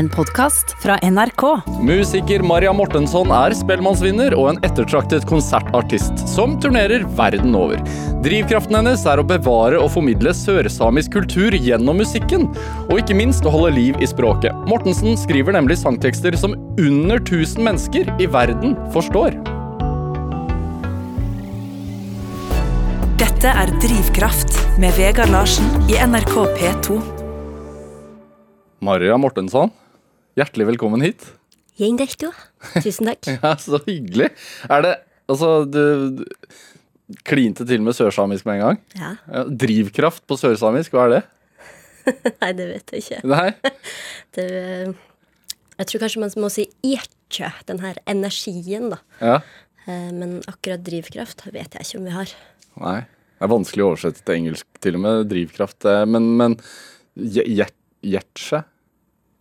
en podkast fra NRK. Musiker Maria Mortensson er Spellemannsvinner og en ettertraktet konsertartist som turnerer verden over. Drivkraften hennes er å bevare og formidle sørsamisk kultur gjennom musikken, og ikke minst å holde liv i språket. Mortensen skriver nemlig sangtekster som under 1000 mennesker i verden forstår. Dette er Drivkraft med Vegard Larsen i NRK P2. Maria Mortensson, hjertelig velkommen hit. Tusen takk. Ja, Så hyggelig. Er det Altså, du, du klinte til med sørsamisk med en gang. Ja. Ja, drivkraft på sørsamisk, hva er det? Nei, det vet jeg ikke. Nei? Det, jeg tror kanskje man må si irkje, den her energien, da. Ja. Eh, Men akkurat drivkraft vet jeg ikke om vi har. Nei. Det er vanskelig å oversette til engelsk, til og med. Drivkraft. eh, Men, men hjer-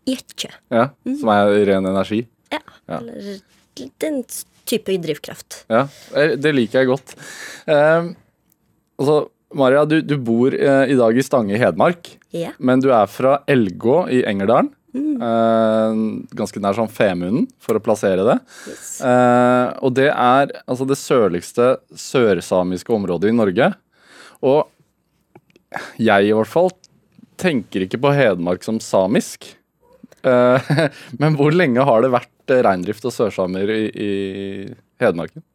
Irkje. ja, som er ren energi. Ja. Ja. Eller den type drivkraft. Ja, eh, det liker jeg godt. Eh, altså, Maria, du, du bor eh, i dag i Stange i Hedmark, Ja. men du er fra Elgå i Engerdalen. Eh, ganske nær sånn Femunden, for å plassere det. Yes. Eh, og det er altså det sørligste sørsamiske området i Norge. Og jeg i hvert fall tenker ikke på Hedmark som samisk. Eh, men hvor lenge har det vært eh, reindrift og sørsamer i, i Hedmarken?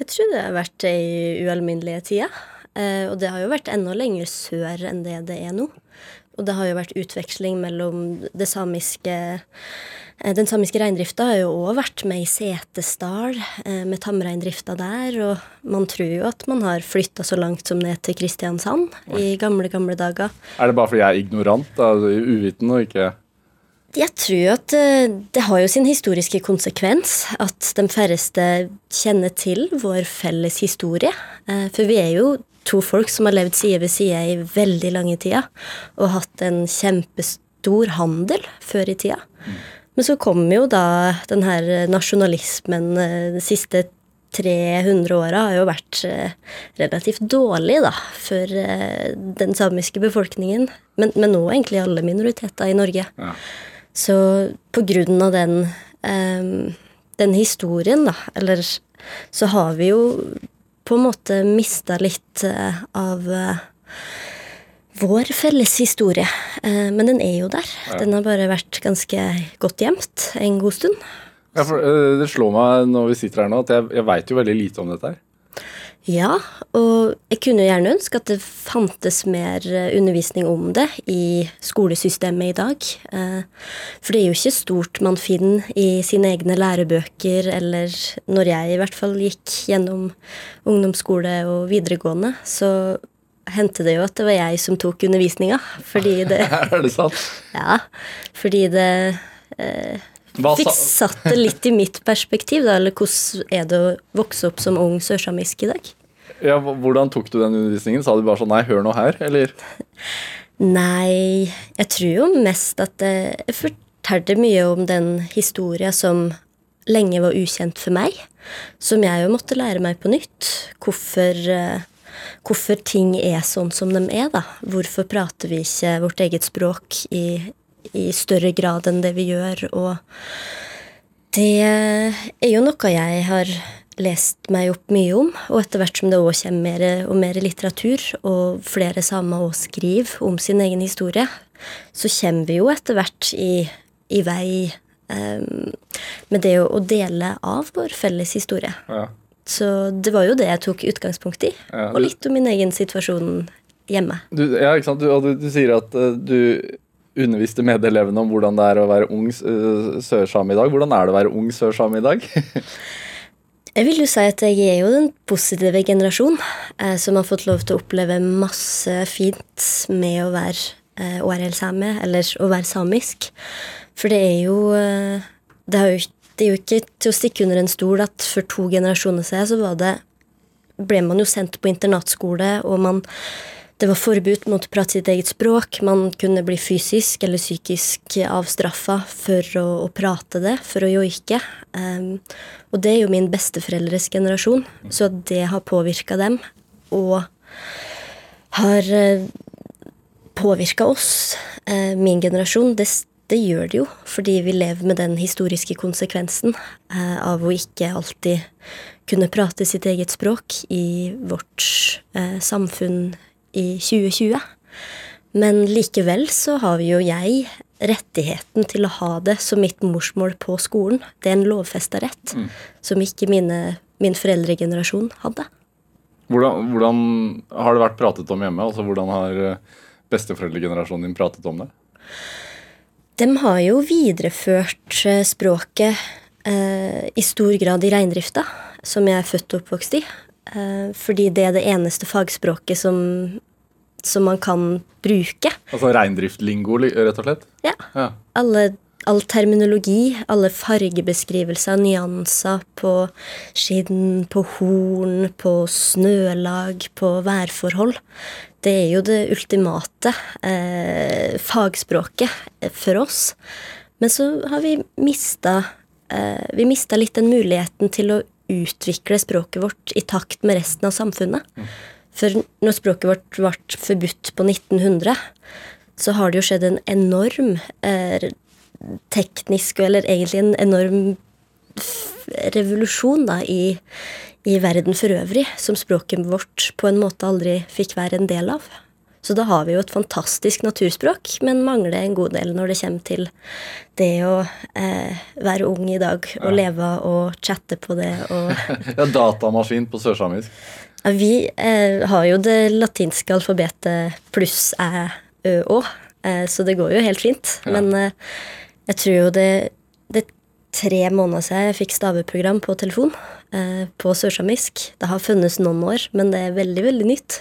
Jeg tror det har vært i ualminnelige tider. Eh, og det har jo vært enda lenger sør enn det det er nå. Og det har jo vært utveksling mellom det samiske Den samiske reindrifta har jo òg vært med i Setesdal, med tamreindrifta der. Og man tror jo at man har flytta så langt som ned til Kristiansand i gamle, gamle dager. Er det bare fordi jeg er ignorant, da, uviten og ikke Jeg tror at eh, det har jo sin historiske konsekvens at de færreste kjenner til vår felles historie. Eh, For vi er jo to folk som har levd side ved side i veldig lange tider, og hatt en kjempestor handel før i tida. Men så kom jo da den her nasjonalismen eh, de siste 300 åra har jo vært relativt dårlig da, for den samiske befolkningen. Men, men nå egentlig alle minoriteter i Norge. Ja. Så på grunn av den, ehm, den historien, da, eller så har vi jo på en måte mista litt eh, av eh, vår felles historie. Eh, men den er jo der. Den har bare vært ganske godt gjemt en god stund. ja, for, eh, Det slår meg når vi sitter her nå, at jeg, jeg veit jo veldig lite om dette her. Ja, og jeg kunne gjerne ønske at det fantes mer eh, undervisning om det i skolesystemet i dag. Eh, For det er jo ikke stort man finner i sine egne lærebøker, eller når jeg i hvert fall gikk gjennom ungdomsskole og videregående, så hendte det jo at det var jeg som tok undervisninga. Fordi det er det sant? Ja, fordi det eh, fikk satt det litt i mitt perspektiv, da. Eller hvordan er det å vokse opp som ung sørsamisk i dag? ja, hvordan tok du den undervisningen? Sa du bare sånn nei, hør nå her, eller? Nei, jeg tror jo mest at det, jeg fortalte mye om den historia som lenge var ukjent for meg. Som jeg jo måtte lære meg på nytt. Hvorfor, eh, hvorfor ting er sånn som de er, da. Hvorfor prater vi ikke vårt eget språk i, i større grad enn det vi gjør? Og det er jo noe jeg har lest meg opp mye om, og etter hvert som det òg kommer mer og mer litteratur, og flere samer òg skriver om sin egen historie, så kommer vi jo etter hvert i, i vei um, med det å, dele av vår felles historie. Ja. Så det var jo det jeg tok utgangspunkt i, Ja, og litt om min egen situasjon hjemme. Du, ja, ikke sant? Du, og du, du sier at uh, du underviste medelevene om hvordan det er å være ung uh, sørsame i dag. Hvordan er det å være ung sørsame i dag? Jeg vil jo si at jeg er jo den positive generasjon eh, som har fått lov til å oppleve masse fint med å være eh, ORL-same, eller å være samisk. For det er jo eh, det, har jo det er jo ikke til å stikke under en stol at for to generasjoner siden så var det ble man jo sendt på internatskole, og man det var forbudt mot å prate sitt eget språk. Man kunne bli fysisk eller psykisk avstraffa for å, å prate det, for å joike. Um, og det er jo min besteforeldres generasjon, så det har påvirka dem, og har uh, påvirka oss, uh, min generasjon, det, det gjør det jo, fordi vi lever med den historiske konsekvensen uh, av å ikke alltid kunne prate sitt eget språk i vårt eh, samfunn i 2020. Men likevel så har jo jeg rettigheten til å ha det som mitt morsmål på skolen. Det er en lovfesta rett, som ikke mine, min foreldregenerasjon hadde. Hvordan, hvordan har det vært pratet om hjemme? Altså, Hvordan har eh, besteforeldregenerasjonen din pratet om det? De har jo videreført eh, språket eh, i stor grad i reindrifta, som jeg er født og oppvokst i. Eh, fordi det er det eneste fagspråket som, som man kan bruke. Altså reindriftlingo, rett og slett? Ja. Ja. Alle, all terminologi, alle fargebeskrivelser, nyanser på skinn, på horn, på snølag, på værforhold. Det er jo det ultimate eh, fagspråket for oss. Men så har vi mista eh, Vi mista litt den muligheten til å utvikle språket vårt i takt med resten av samfunnet. For når språket vårt ble forbudt på 1900, så har det jo skjedd en enorm eh, teknisk, eller egentlig en enorm revolusjon da, i, i verden for øvrig, som språket vårt på en måte aldri fikk være en del av. Så da har vi jo et fantastisk naturspråk, men mangler en god del når det kommer til det å eh, være ung i dag og leve og chatte på det og ja, Datamaskin på sørsamisk. ja, Vi eh, har jo det latinske alfabetet pluss æ, ø, å, eh, så det går jo helt fint. Ja. Men eh, jeg tror jo det, det er tre måneder siden jeg fikk staveprogram på telefon eh, på sørsamisk. Det har funnes noen år, men det er veldig, veldig nytt.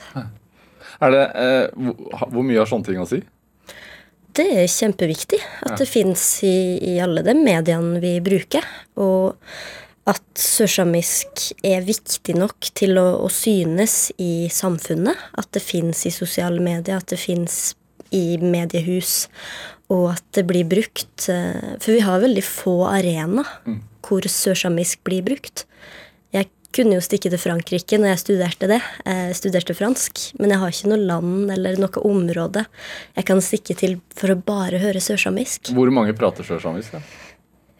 Er det, eh, hvor, mye har sånne ting å si? Det er kjempeviktig at det fins i, i alle de mediene vi bruker. Og at sørsamisk er viktig nok til å, å synes i samfunnet. At det fins i sosiale medier, at det fins i mediehus, og at det blir brukt. eh, For vi har veldig få arenaer hvor sørsamisk blir brukt. Kunne jo stikke til Frankrike når jeg studerte det. Jeg studerte fransk, men jeg har ikke noe land eller noe område jeg kan stikke til for å bare høre sørsamisk. Hvor mange prater sørsamisk? da?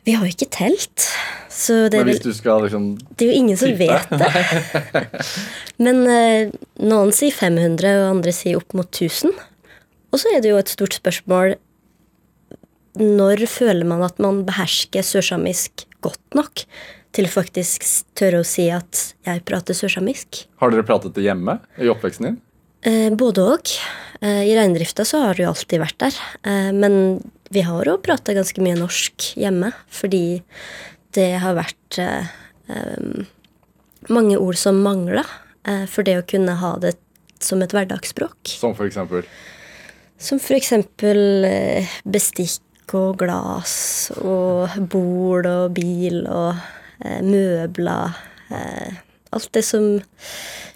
Vi har jo ikke telt, så det er, vel, du skal liksom det er jo ingen som vet det. Men eh, noen sier 500, og andre sier opp mot 1000. Og så er det jo et stort spørsmål når føler man at man behersker sørsamisk godt nok til faktisk tørre å si at jeg prater sørsamisk? Har dere pratet det hjemme i oppveksten din? Eh, både og. Eh, I reindrifta så har det jo alltid vært der. Eh, men vi har jo prata ganske mye norsk hjemme, fordi det har vært eh, eh, mange ord som mangla eh, for det å kunne ha det som et hverdagsspråk. Som for eksempel Som for eksempel bestikk og glass og bord og bil og møbler. Eh, alt det som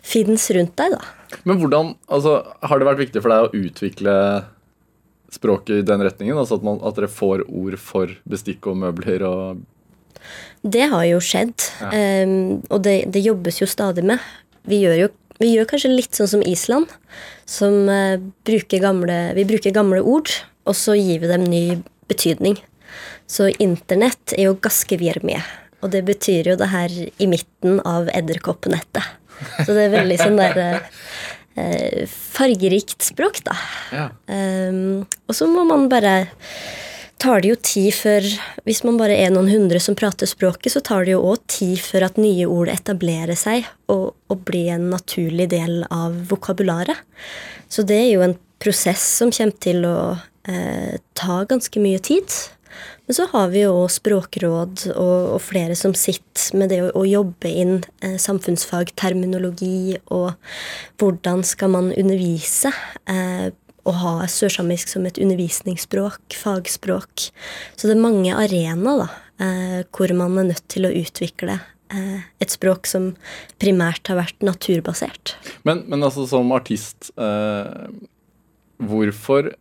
fins rundt deg, da. Men hvordan, altså, har det vært viktig for deg å utvikle språket i den retningen? Altså at, man, at dere får ord for bestikk og møbler og Det har jo skjedd, em, og det, det jobbes jo stadig med. Vi gjør jo vi gjør kanskje litt sånn som Island, som uh, bruker gamle, vi bruker gamle ord, og så gir vi dem ny betydning. Så internett er jo gaskevirme, og det betyr jo det her i midten av edderkoppnettet. Så det er veldig sånn der eh, fargerikt språk, da. ja. Um, og så må man bare tar det jo tid før Hvis man bare er noen hundre som prater språket, så tar det jo òg tid før at nye ord etablerer seg og, og blir en naturlig del av vokabularet. Så det er jo en prosess som kommer til å eh, ta ganske mye tid. Men så har vi jo språkråd og, og flere som sitter med det å, å jobbe inn eh, samfunnsfag, terminologi og hvordan skal man undervise. Eh, og ha sørsamisk som et undervisningsspråk, fagspråk. Så det er mange arenaer eh, hvor man er nødt til å utvikle eh, et språk som primært har vært naturbasert. Men, men altså som artist, eh, hvorfor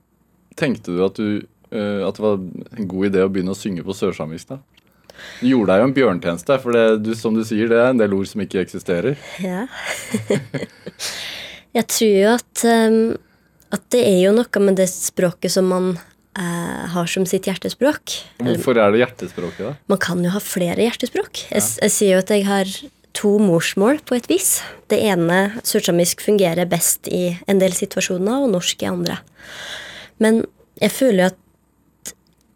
tenkte du at, du at det var en god idé å begynne å synge på sørsamisk? da? Du gjorde deg jo en bjørntjeneste, for det, du, som du sier, det er en del ord som ikke eksisterer. Ja. Jeg tror jo at, um, at det er jo noe med det språket som man uh, har som sitt hjertespråk. Hvorfor er det hjertespråket, da? Man kan jo ha flere hjertespråk. Jeg, jeg sier jo at jeg har to morsmål på et vis. Det ene, sørsamisk, fungerer best i en del situasjoner, og norsk i andre. Men jeg føler jo at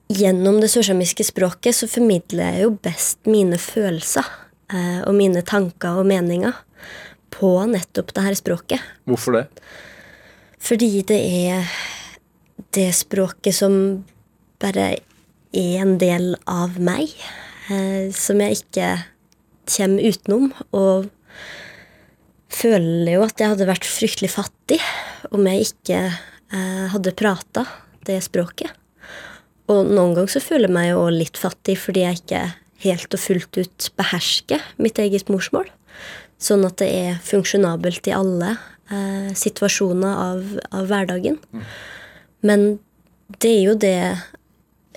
gjennom det sørsamiske språket så formidler jeg jo best mine følelser eh, og mine tanker og meninger på nettopp det her språket. Hvorfor det? Fordi det er det språket som bare er en del av meg, eh, som jeg ikke kommer utenom. Og føler jo at jeg hadde vært fryktelig fattig om jeg ikke eh, hadde prata det språket. Og noen ganger så føler jeg meg jo litt fattig fordi jeg ikke helt og fullt ut behersker mitt eget morsmål. Sånn at det er funksjonabelt i alle eh, situasjoner av, av hverdagen. Men det er jo det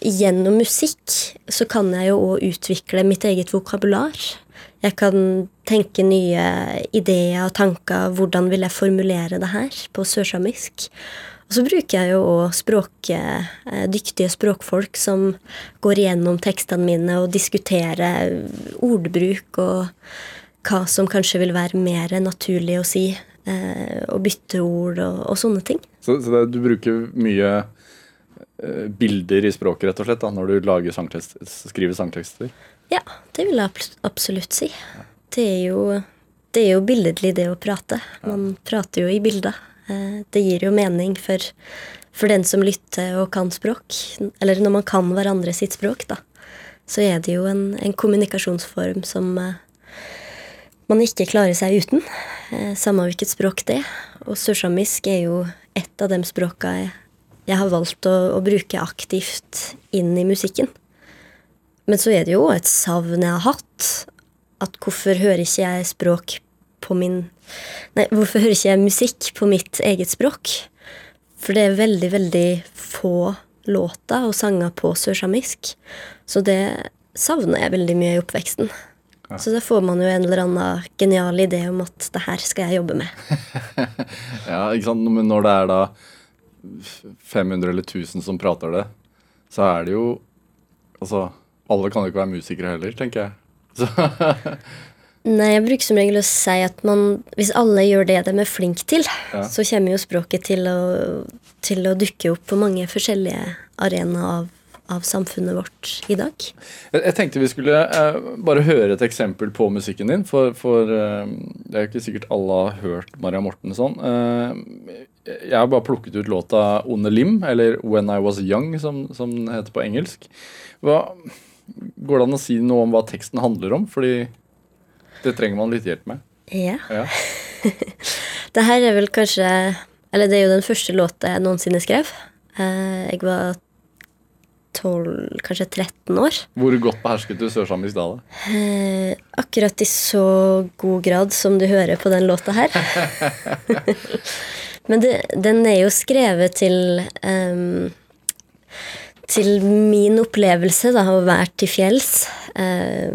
Gjennom musikk så kan jeg jo òg utvikle mitt eget vokabular. Jeg kan tenke nye ideer og tanker. Hvordan vil jeg formulere det her på sørsamisk? Og så bruker jeg jo òg språk, eh, dyktige språkfolk som går igjennom tekstene mine og diskuterer ordbruk og hva som kanskje vil være mer naturlig å si. Eh, og bytte ord og, og sånne ting. Så, så det, du bruker mye eh, bilder i språket rett og slett da, når du lager sangtekst, skriver sangtekster? Ja, det vil jeg absolutt si. Det er jo, det er jo billedlig, det å prate. Man prater jo i bilder. Eh, Det gir jo mening for, for den som lytter og kan språk. Eller når man kan hverandre sitt språk, da. Så er det jo en, en kommunikasjonsform som eh, man ikke klarer seg uten. eh, Samme hvilket språk det er. Og sørsamisk er jo et av de språka jeg, jeg har valgt å, å bruke aktivt inn i musikken. Men så er det jo et savn jeg har hatt. At hvorfor hører ikke jeg språk på min Nei, hvorfor hører ikke jeg musikk på mitt eget språk? For det er veldig, veldig få låter og sanger på sørsamisk. Så det savner jeg veldig mye i oppveksten. Så da får man jo en eller annen genial idé om at det her skal jeg jobbe med. Ja, ikke sant? Men når det er da 500 eller 1000 som prater det, så er det jo Altså, alle kan jo ikke være musikere heller, tenker jeg. Så, Nei, jeg bruker som regel å si at man, hvis alle gjør det de er flinke til, Ja. så kommer jo språket til å, til å dukke opp på mange forskjellige arenaer av, av samfunnet vårt i dag. jeg, jeg tenkte vi skulle eh, bare høre et eksempel på musikken din, for, for eh, det er jo ikke sikkert alle har hørt Maria Mortensson. Eh, jeg har bare plukket ut låta One Lim', eller 'When I Was Young', som, som den heter på engelsk. Hva, går det an å si noe om hva teksten handler om? Fordi det trenger man litt hjelp med. Ja. Ja. Det her er vel kanskje Eller det er jo den første låta jeg noensinne skrev. Eh, Jeg var 12, kanskje 13 år. Hvor godt behersket du sørsamisk da? da? Eh, akkurat i så god grad som du hører på den låta her. Men det, den er jo skrevet til um, Til min opplevelse da, å være til fjells. Eh,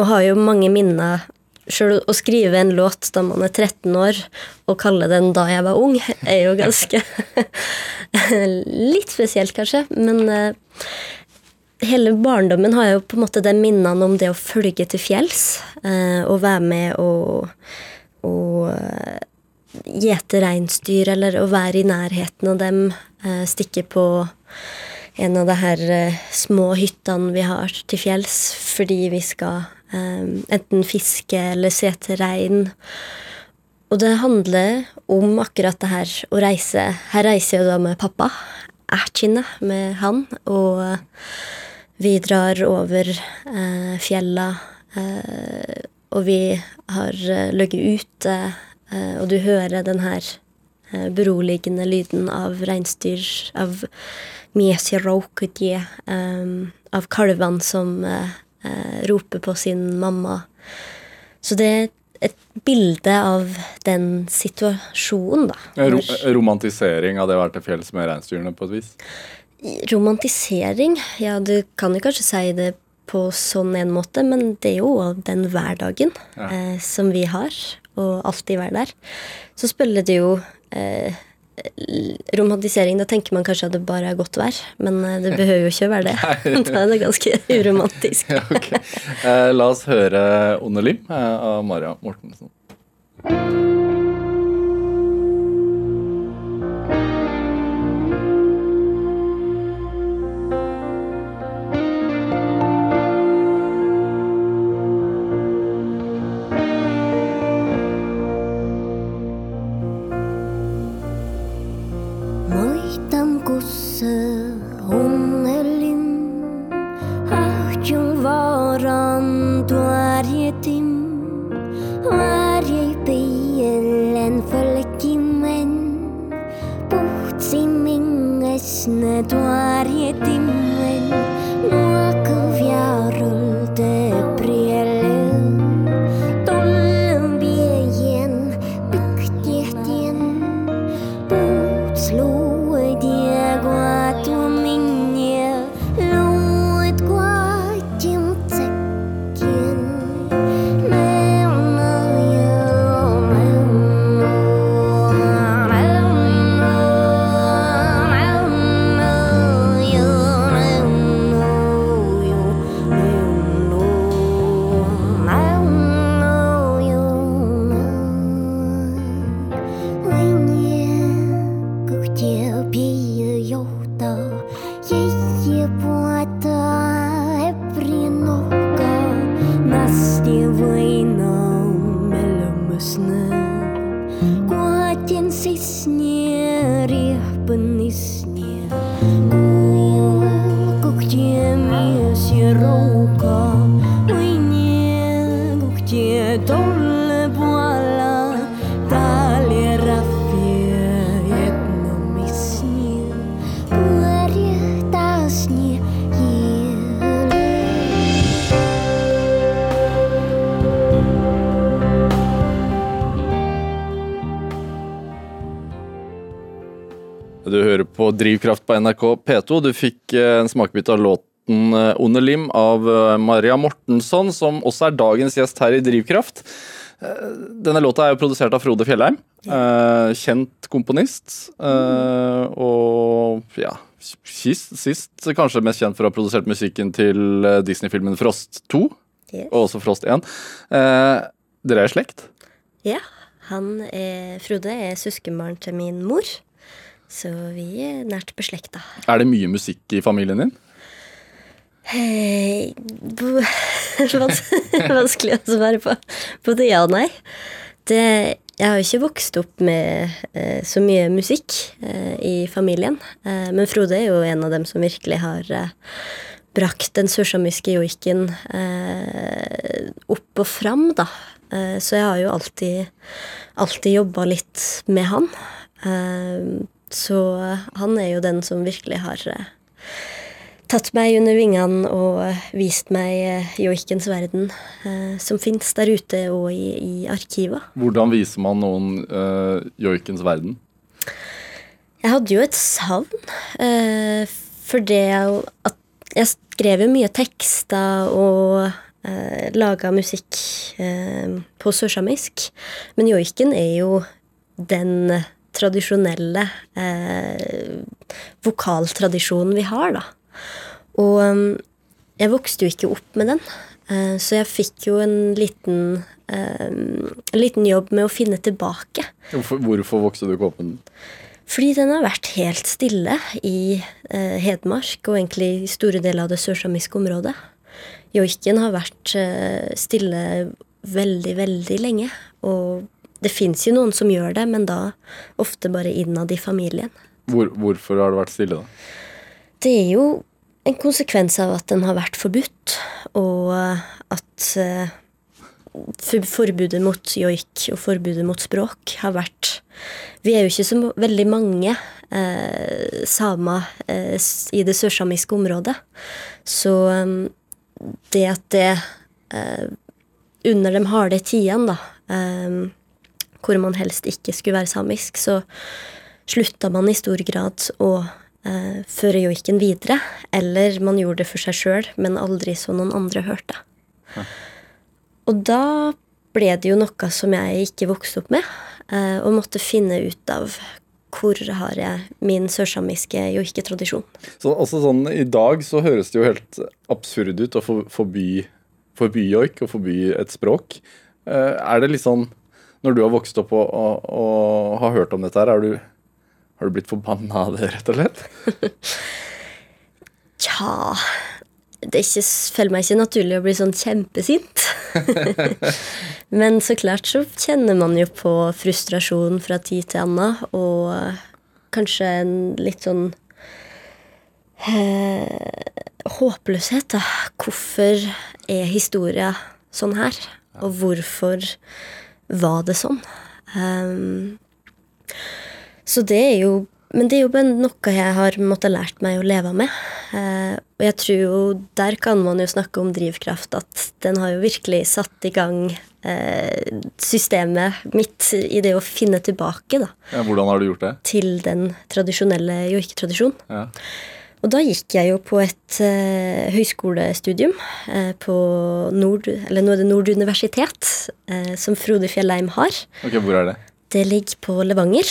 og har jo mange minner Sjøl å skrive en låt da man er 13 år, og kalle den 'Da jeg var ung', er jo ganske Litt spesielt, kanskje. Men eh, hele barndommen har jo på en måte de minnene om det å følge til fjells. Eh, og være med og, og eh, gjete reinsdyr, eller å være i nærheten av dem. Stikke på en av de her små hyttene vi har til fjells fordi vi skal enten fiske eller se til rein. Og det handler om akkurat det her å reise. Her reiser jeg da med pappa. Ertine, med han. Og eh, vi drar over eh, fjella. Eh, og vi har eh, ligget ute, eh, og du hører den her eh, beroligende lyden av reinsdyr, av miesiraukutje, eh, av kalvene som eh, roper på sin mamma. Så det er et bilde av den situasjonen, da. Ro romantisering av det å være til fjells med reinsdyrene på et vis? Romantisering, ja, du kan jo kanskje si det på sånn en måte, men det er jo den hverdagen eh, som vi har, og alltid være der. Så spiller det jo eh, romantisering, da tenker man kanskje at det bare er godt vær. Men eh, det behøver jo ikke å være det. Da er det ganske uromantisk. Ja, okay. Eh, la oss høre Onde Lim eh, av Maria Mortensen. På Drivkraft på NRK P2. Du fikk eh, en smakebit av låten eh, Onde Lim av eh, Maria Mortensson, som også er dagens gjest her i Drivkraft. Eh, Denne låta er jo produsert av Frode Fjellheim. eh, Kjent komponist. eh, Og ja sist, sist kanskje mest kjent for å ha produsert musikken til eh, Disney-filmen Frost 2, Yes. og også Frost 1. Eh, Dere er i slekt? Ja, han er, Frode er søskenbarn til min mor. Så vi er nært beslekta. Er det mye musikk i familien din? Bo- vans- Vanskelig å svare på. Både ja og nei. Det, jeg har jo ikke vokst opp med eh, så mye musikk eh, i familien. Eh, men Frode er jo en av dem som virkelig har eh, brakt den sørsamiske joiken eh, opp og fram, da. Eh, så jeg har jo alltid, alltid jobba litt med han. Eh, så han er jo den som virkelig har eh, tatt meg under vingene og eh, vist meg eh, joikens verden, eh, som fins der ute og i, i arkiva. Hvordan viser man noen uh, joikens verden? Jeg hadde jo et savn, eh, for det at jeg skrev jo mye tekster og eh, laga musikk eh, på sørsamisk. Men joiken er jo den tradisjonelle eh, vokaltradisjonen vi har, da. Og um, jeg vokste jo ikke opp med den, eh, så jeg fikk jo en liten, eh, en liten jobb med å finne tilbake. Hvorfor, hvorfor vokste du ikke opp med den? Fordi den har vært helt stille i eh, Hedmark, og egentlig i store deler av det sørsamiske området. Joiken har vært eh, stille veldig, veldig lenge. Og det fins jo noen som gjør det, men da ofte bare innad i familien. Hvor, hvorfor har det vært stille, da? Det er jo en konsekvens av at den har vært forbudt, og at eh, forbudet mot joik og forbudet mot språk har vært Vi er jo ikke så veldig mange eh, samer eh, i det sørsamiske området. Så eh, det at det eh, under de harde tidene, da, eh, hvor man helst ikke skulle være samisk, så slutta man i stor grad å eh, føre joiken videre. Eller man gjorde det for seg sjøl, men aldri så noen andre hørte. Og da ble det jo noe som jeg ikke vokste opp med, eh, og måtte finne ut av hvor har jeg min sørsamiske joiketradisjon. Så, også sånn, I dag så høres det jo helt absurd ut å forby, forby joik og forby et språk. Eh, er det litt sånn Når du har vokst opp og, og, og har hørt om dette, her, er du, har du blitt forbanna av det, rett og slett? Tja Det ikke, føler meg ikke naturlig å bli sånn kjempesint. Men så klart så kjenner man jo på frustrasjon fra tid til annen, og kanskje en litt sånn eh, håpløshet, da. Hvorfor er historia sånn her? Og hvorfor var det sånn? Um, så det er jo Men det er jo noe jeg har måttet lært meg å leve med. Uh, og jeg tror jo Der kan man jo snakke om drivkraft, at den har jo virkelig satt i gang uh, systemet mitt i det å finne tilbake da, Ja, hvordan har du gjort det? til den tradisjonelle joiketradisjonen. Ja. Og da gikk jeg jo på et eh, høyskolestudium eh, på Nord, eller nå er det Nord universitet, eh, som Frode Fjellheim har. Ok, Hvor er det? Det ligger på Levanger,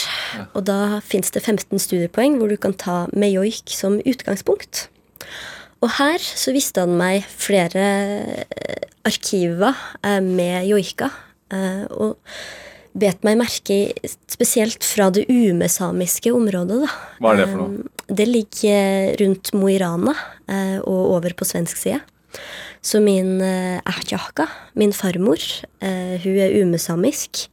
og da fins det 15 studiepoeng hvor du kan ta med joik som utgangspunkt. Og her så viste han meg flere eh, arkiver eh, med joika, eh, og bet meg merke spesielt fra det umesamiske området. da. Hva er det for noe? Eh, Det ligger rundt Mo i Rana eh, og over på svensk side. Så min eh, ertjaka, min farmor, eh, hun er umesamisk.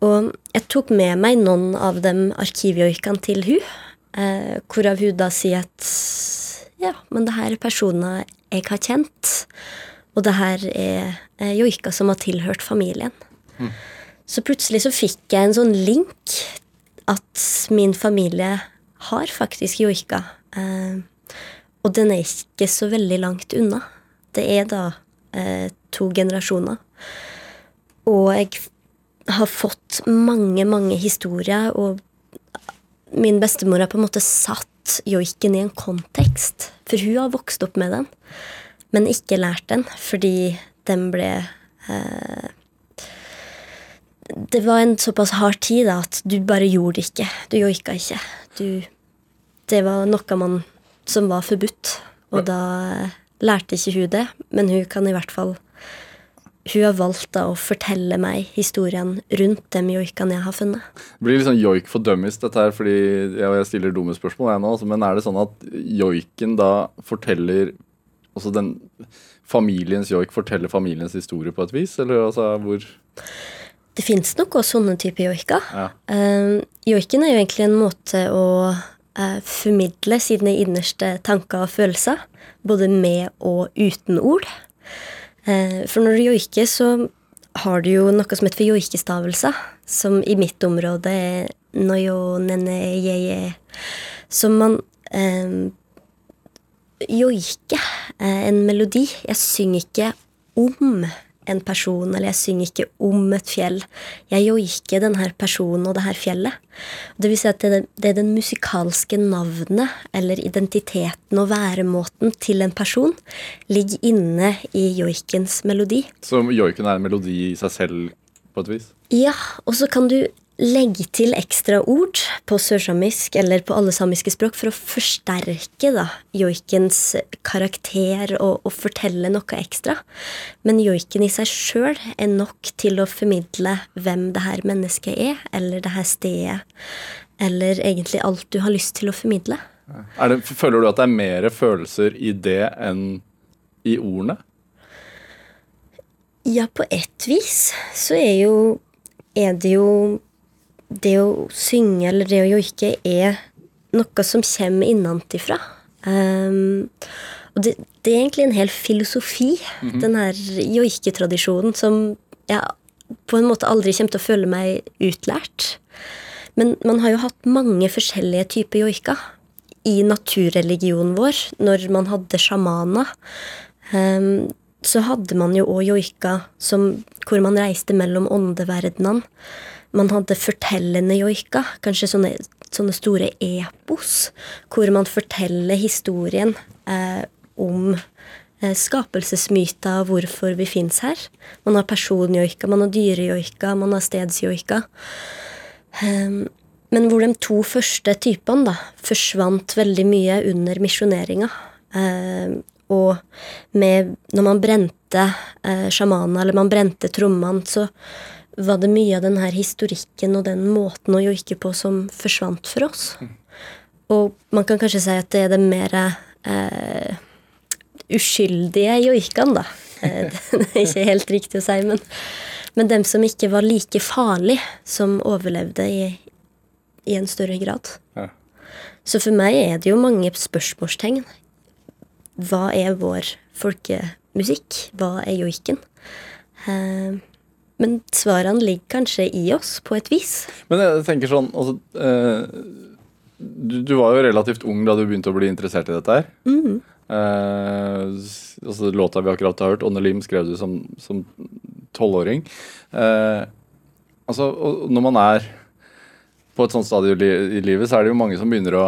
Og jeg tok med meg noen av dem arkivjoikene til hun, eh, hvorav hun da sier at ja, men det her er personer jeg har kjent, og det her er eh, joika som har tilhørt familien. Så plutselig så fikk jeg en sånn link at min familie har faktisk joika. Eh, og den er ikke så veldig langt unna. Det er da eh, to generasjoner. Og jeg har fått mange, mange historier, og min bestemor har på en måte satt joiken i en kontekst. For hun har vokst opp med den, men ikke lært den fordi den ble eh, Det var en såpass hard tid da, at du bare gjorde det ikke. Du joika ikke. Du, det var noe man, som var forbudt. Og da eh, lærte ikke hun det, men hun kan i hvert fall Hun har valgt da å fortelle meg historien rundt de joikene jeg har funnet. Det blir litt sånn joik for dummies, dette her, fordi ja, jeg stiller dumme spørsmål, jeg nå. altså, Men er det sånn at joiken da forteller Altså den familiens joik forteller familiens historie på et vis, eller altså hvor Det fins nok også sånne typer joiker. Ja. Uh, joiken er jo egentlig en måte å eh, formidle sine innerste tanker og følelser, både med og uten ord. Eh, for når du joiker, så har du jo noe som heter for joikestavelser, som i mitt område er noyo nene yeye. Som man eh, joiker eh, en melodi. Jeg synger ikke om en person, eller jeg synger ikke om et fjell. Jeg joiker denne personen og det her fjellet. Det vil si at det, det er den musikalske navnet eller identiteten og væremåten til en person ligger inne i joikens melodi. Så joiken er en melodi i seg selv, på et vis? Ja, og så kan du legge til ekstra ord på sørsamisk eller på alle samiske språk for å forsterke da, joikens karakter og, og fortelle noe ekstra. Men joiken i seg sjøl er nok til å formidle hvem det her mennesket er, eller det her stedet, eller egentlig alt du har lyst til å formidle. Det, føler du at det er mer følelser i det enn i ordene? Ja, på ett vis så er jo Er det jo Det å synge eller det å joike er noe som kommer innenfra. Um, og det, det er egentlig en hel filosofi, den her joiketradisjonen, som jeg på en måte aldri kommer til å føle meg utlært. Men man har jo hatt mange forskjellige typer joika i naturreligionen vår. Når man hadde sjamaner, um, så hadde man jo òg joika hvor man reiste mellom åndeverdenene. Man hadde fortellende joika, kanskje sånne, sånne store epos, hvor man forteller historien eh, om eh, skapelsesmyter og hvorfor vi fins her. Man har personjoika, man har dyrejoika, man har stedsjoika. Um, Men hvor de to første typene da, forsvant veldig mye under misjoneringa. Eh, og med, når man brente eh, sjamanene, eller man brente trommene, så var det mye av den her historikken og den måten å joike på som forsvant for oss. Og man kan kanskje si at det er det mer eh, uskyldige joikene, da. Eh, det er ikke helt riktig å si, men, men dem som ikke var like farlig, som overlevde i, i en større grad. Ja. Så for meg er det jo mange spørsmålstegn. Hva er vår folkemusikk? Hva er joiken? Eh, men svarene ligger kanskje i oss, på et vis. Men jeg tenker sånn altså, eh, du, du var jo relativt ung da du begynte å bli interessert i dette her. Eh, s- altså, låta vi akkurat har hørt, 'Ånne Lim', skrev du som som tolvåring. Eh, altså, når man er på et sånt stadium i livet, så er det jo mange som begynner å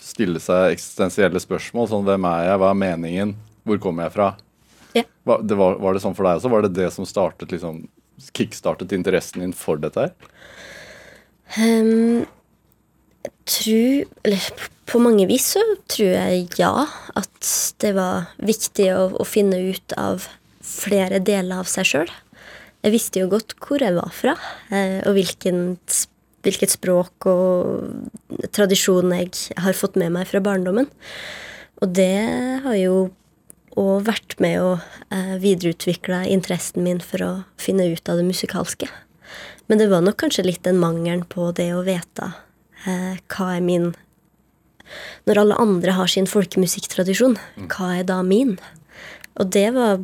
stille seg eksistensielle spørsmål. Sånn, hvem er jeg, hva er meningen, hvor kommer jeg fra? Ja. Hva, det var, var det sånn for deg også? Var det det som startet liksom kickstartet interessen din for dette her? Um, jeg tror Eller på mange vis så tror jeg ja. At det var viktig å, å finne ut av flere deler av seg sjøl. Jeg visste jo godt hvor jeg var fra, eh, og hvilken, hvilket språk og tradisjon jeg har fått med meg fra barndommen. Og det har jo òg vært med å eh, videreutvikle interessen min for å finne ut av det musikalske. Men det var nok kanskje litt den mangelen på det å vite eh, hva er min Når alle andre har sin folkemusikktradisjon, hva er da min? Og det var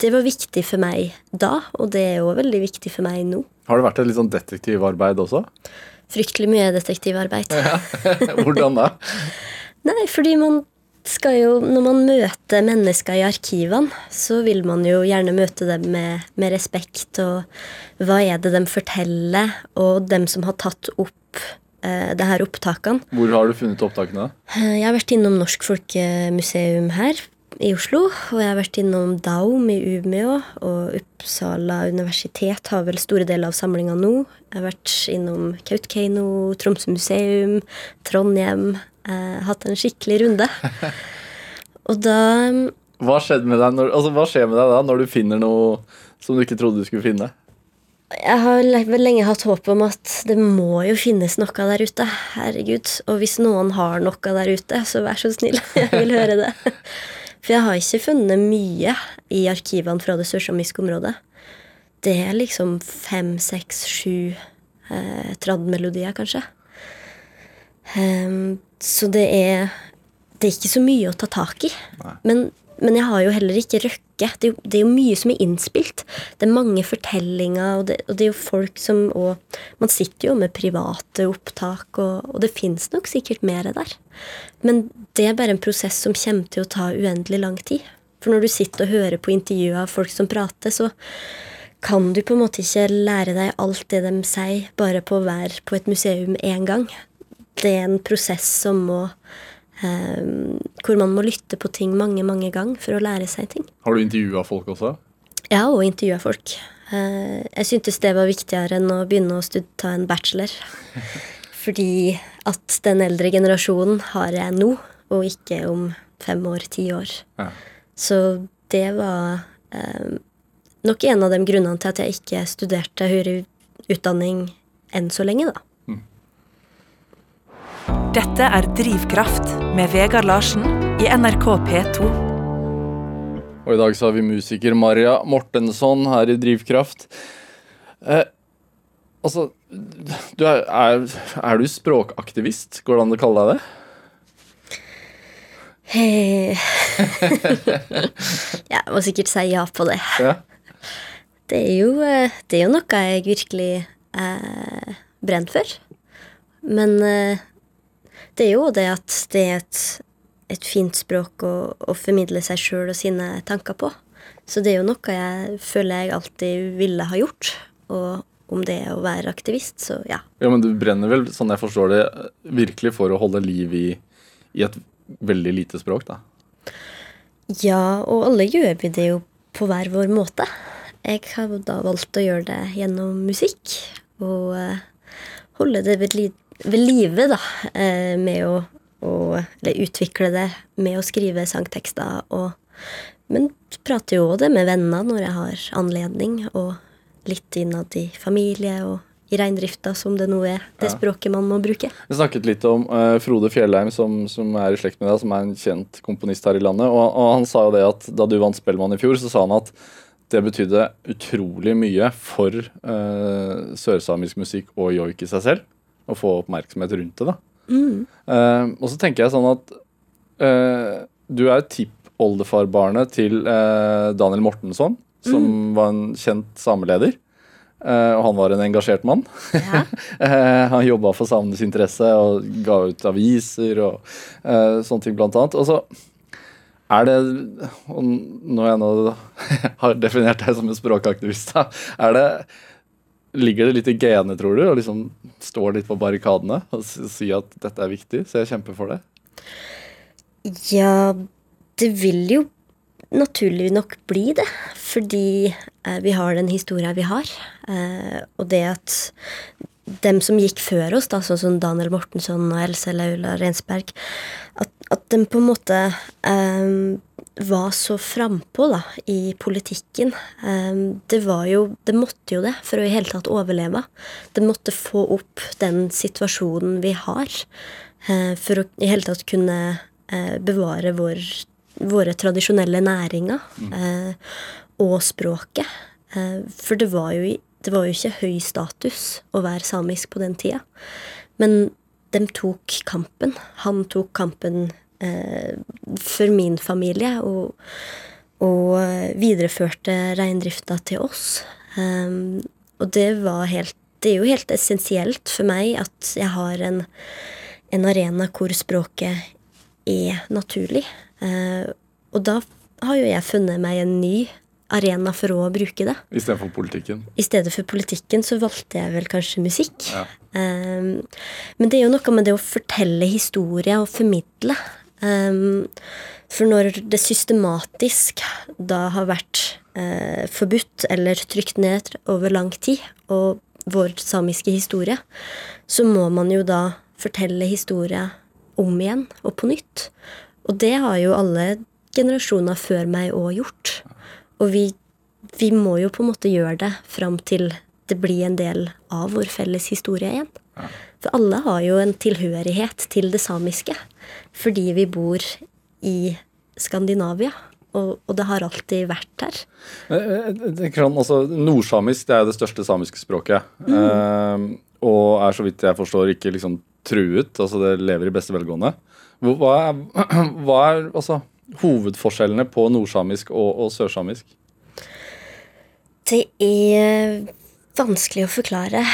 Det var viktig for meg da, og det er òg veldig viktig for meg nå. Har det vært et litt sånn detektivarbeid også? Fryktelig mye detektivarbeid. Hvordan da? Nei, fordi man skal jo Når man møter mennesker i arkivene, så vil man jo gjerne møte dem med, med respekt, og hva er det de forteller, og dem som har tatt opp eh, det her opptakene. Hvor har du funnet opptakene? Eh, Jeg har vært innom Norsk Folkemuseum her i Oslo, og jeg har vært innom Daum i Umeå, og Uppsala universitet har vel store deler av samlinga nå. Jeg har vært innom Kautokeino, Tromsø museum, Trondheim. Eh, hatt en skikkelig runde. Og da Hva, med deg når, altså, hva skjer med deg da når du finner noe som du ikke trodde du skulle finne? Jeg har vel lenge hatt håp om at det må jo finnes noe der ute. Herregud. Og hvis noen har noe der ute, så vær så snill. Jeg vil høre det. For jeg har ikke funnet mye i arkivene fra det sørsamiske området. Det er liksom fem, seks, sju eh, tradmelodier, kanskje. Ehm, så det er Det er ikke så mye å ta tak i. Men, men jeg har jo heller ikke røkke. Det er, jo, det er jo mye som er innspilt. Det er mange fortellinger, og det, og det er jo folk som og Man sitter jo med private opptak, og, og det fins nok sikkert mer der. Men det er bare en prosess som kommer til å ta uendelig lang tid. For når du sitter og hører på intervjuer av folk som prater, så kan du på en måte ikke lære deg alt det de sier, bare på å være på et museum én gang. Det er en prosess som må eh, Hvor man må lytte på ting mange, mange ganger for å lære seg ting. Har du intervjua folk også? Ja, og intervjua folk. Eh, jeg syntes det var viktigere enn å begynne å ta en bachelor. Fordi at den eldre generasjonen har jeg nå, og ikke om fem år, ti år. Ja. Så det var eh, nok en av de grunnene til at jeg ikke studerte høyere utdanning enn så lenge, da. Dette er Drivkraft med Vegard Larsen i NRK P2. Og i dag så har vi musiker Maria Mortensson her i Drivkraft. Eh, altså, du er, er, er du språkaktivist? Går det an å kalle deg det? Eh, jeg må sikkert si ja på det. Ja. Det er jo, eh, det er jo noe jeg virkelig eh, brenner for. Men eh, det er jo det at det er et, et fint språk å, å formidle seg sjøl og sine tanker på. Så det er jo noe jeg føler jeg alltid ville ha gjort. Og om det er å være aktivist, så ja. ja, men du brenner vel, sånn jeg forstår det, virkelig for å holde liv i, i et veldig lite språk, da? Ja, og alle gjør vi det jo på hver vår måte. Jeg har da valgt å gjøre det gjennom musikk. Og eh, holde det ved, ved live, da. Eh, med å, å Eller utvikle det med å skrive sangtekster og Men prater jo òg det med venner når jeg har anledning, og litt innad i familie og i reindrifta, som det nå er. Det Ja. språket man må bruke. Vi snakket litt om uh, Frode Fjellheim, som, som er i slekt med deg, som er en kjent komponist her i landet. Og, og han sa jo det at da du vant Spellemann i fjor, så sa han at det betydde utrolig mye for uh, sørsamisk musikk og joik i seg selv. Å få oppmerksomhet rundt det, da. Eh, og så tenker jeg sånn at uh, du er tippoldefarbarnet til uh, Daniel Mortensson, som var en kjent sameleder. Og han var en engasjert mann. Ja. Han jobba for samenes interesse og ga ut aviser og sånne ting, blant annet. Og så er det og Når jeg nå har definert deg som en språkaktivist, da, er det Ligger det litt i genene, tror du, å liksom stå litt på barrikadene og sier si at dette er viktig, så jeg kjemper for det? Ja, det vil jo naturlig nok bli det. Fordi eh, vi har den historia vi har. Eh, og det at dem som gikk før oss, da, sånn som Daniel Mortensson og Else Laula Rensberg, at, at de på en måte eh, var så frampå da, i politikken. Eh, det var jo Det måtte jo det for å i hele tatt overleve. Det måtte få opp den situasjonen vi har, eh, for å i hele tatt kunne eh, bevare vår, våre tradisjonelle næringer mm. og språket. Eh, for det var, jo, det var jo ikke høy status å være samisk på den tida. Men de tok kampen. Han tok kampen eh, for min familie og, og eh, videreførte reindrifta til oss. Um, og det var helt Det er jo helt essensielt for meg at jeg har en, en arena hvor språket er naturlig. Eh, og da har jo jeg funnet meg en ny arena for å bruke det. I stedet for politikken. I stedet for politikken så valgte jeg vel kanskje musikk. Ja. Um, men det er jo noe med det å fortelle historie og formidle. Um, for når det systematisk da har vært eh, forbudt eller trykt ned over lang tid, og vår samiske historie, så må man jo da fortelle historie om igjen og på nytt. Og det har jo alle generasjoner før meg òg gjort. Og vi, vi må jo på en måte gjøre det fram til det blir en del av vår felles historie igjen. For alle har jo en tilhørighet til det samiske fordi vi bor i Skandinavia. Og, og det har alltid vært her. Eh, eh, det kan, altså, Nordsamisk det er jo det største samiske språket. Eh, og er så vidt jeg forstår ikke liksom truet. altså Det lever i beste velgående. Hva er, hva er altså, hovedforskjellene på nordsamisk og, og sørsamisk? Det er vanskelig å forklare.